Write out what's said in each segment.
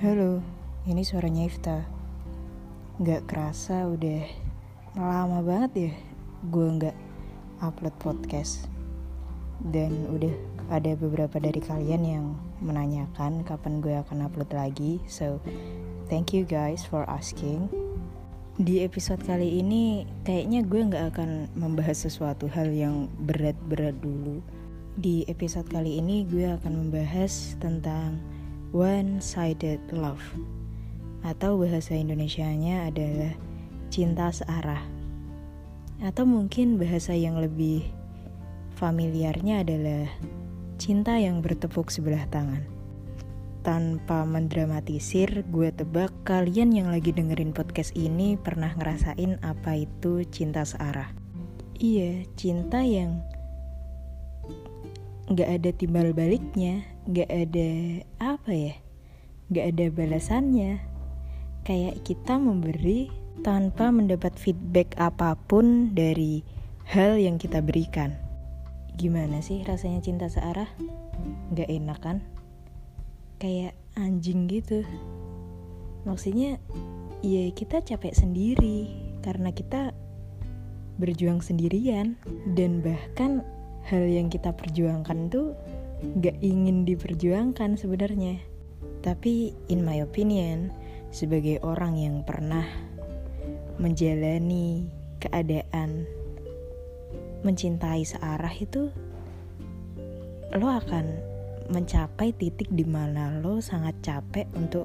Halo, ini suaranya Ifta. Gak kerasa udah lama banget ya gue gak upload podcast. Dan udah ada beberapa dari kalian yang menanyakan kapan gue akan upload lagi. So, thank you guys for asking. Di episode kali ini kayaknya gue gak akan membahas sesuatu hal yang berat-berat dulu. Di episode kali ini gue akan membahas tentang one-sided love. Atau bahasa Indonesianya adalah cinta searah. Atau mungkin bahasa yang lebih familiarnya adalah cinta yang bertepuk sebelah tangan. Tanpa mendramatisir gue tebak kalian yang lagi dengerin podcast ini pernah ngerasain apa itu cinta searah. Iya cinta yang gak ada timbal baliknya gak ada apa ya? Gak ada balasannya. Kayak kita memberi tanpa mendapat feedback apa pun dari hal yang kita berikan. Gimana sih rasanya cinta searah? Gak enak kan? Kayak anjing gitu. Maksudnya ya kita capek sendiri karena kita berjuang sendirian dan bahkan hal yang kita perjuangkan tuh gak ingin diperjuangkan sebenarnya. Tapi in my opinion, sebagai orang yang pernah menjalani keadaan mencintai searah itu lo akan mencapai titik di mana lo sangat capek untuk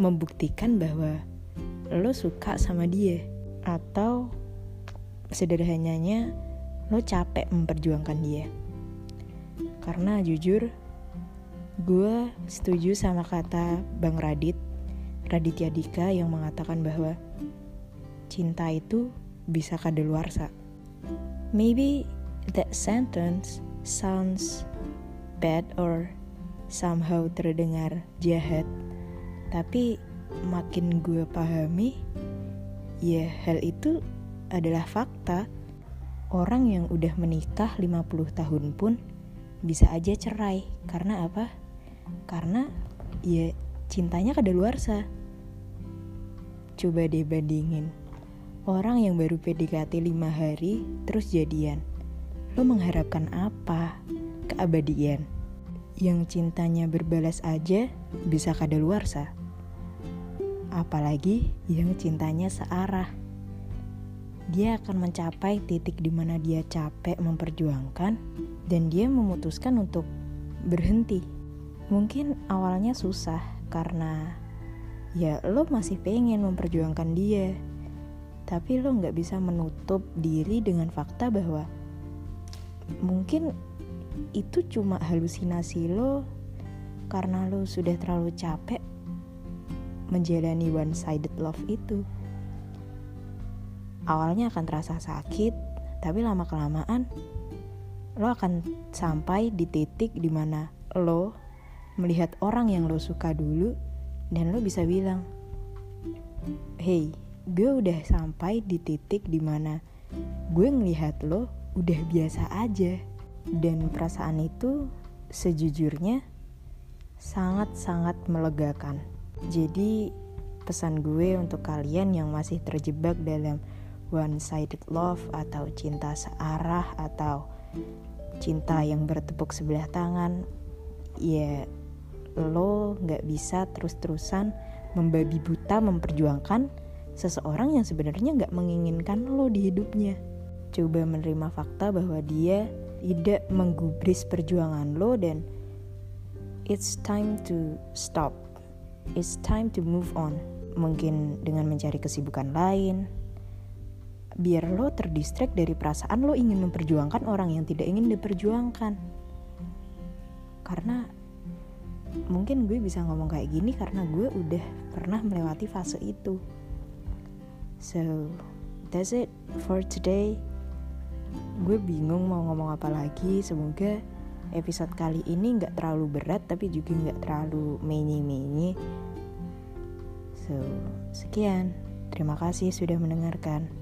membuktikan bahwa lo suka sama dia atau sederhananya lo capek memperjuangkan dia karena jujur, gue setuju sama kata Bang Radit, Raditya Dika yang mengatakan bahwa cinta itu bisa kadaluarsa. Maybe that sentence sounds bad or somehow terdengar jahat. Tapi makin gue pahami, ya hal itu adalah fakta. Orang yang udah menikah 50 tahun pun bisa aja cerai. Karena apa? Karena ya cintanya kadaluarsa. Coba deh bandingin. Orang yang baru PDKT 5 hari terus jadian. Lo mengharapkan apa? Keabadian. Yang cintanya berbalas aja bisa kadaluarsa. Apalagi yang cintanya searah dia akan mencapai titik di mana dia capek memperjuangkan dan dia memutuskan untuk berhenti. Mungkin awalnya susah karena ya lo masih pengen memperjuangkan dia, tapi lo nggak bisa menutup diri dengan fakta bahwa mungkin itu cuma halusinasi lo karena lo sudah terlalu capek menjalani one sided love itu awalnya akan terasa sakit, tapi lama-kelamaan lo akan sampai di titik di mana lo melihat orang yang lo suka dulu dan lo bisa bilang, hey, gue udah sampai di titik di mana gue ngelihat lo udah biasa aja dan perasaan itu sejujurnya sangat-sangat melegakan. Jadi pesan gue untuk kalian yang masih terjebak dalam one-sided love atau cinta searah atau cinta yang bertepuk sebelah tangan ya lo nggak bisa terus-terusan membabi buta memperjuangkan seseorang yang sebenarnya nggak menginginkan lo di hidupnya. Coba menerima fakta bahwa dia tidak menggubris perjuangan lo dan it's time to stop. It's time to move on. Mungkin dengan mencari kesibukan lain biar lo terdistract dari perasaan lo ingin memperjuangkan orang yang tidak ingin diperjuangkan. Karena mungkin gue bisa ngomong kayak gini karena gue udah pernah melewati fase itu. So that's it for today. Gue bingung mau ngomong apa lagi. Semoga episode kali ini nggak terlalu berat tapi juga nggak terlalu menye-menye. So sekian. Terima kasih sudah mendengarkan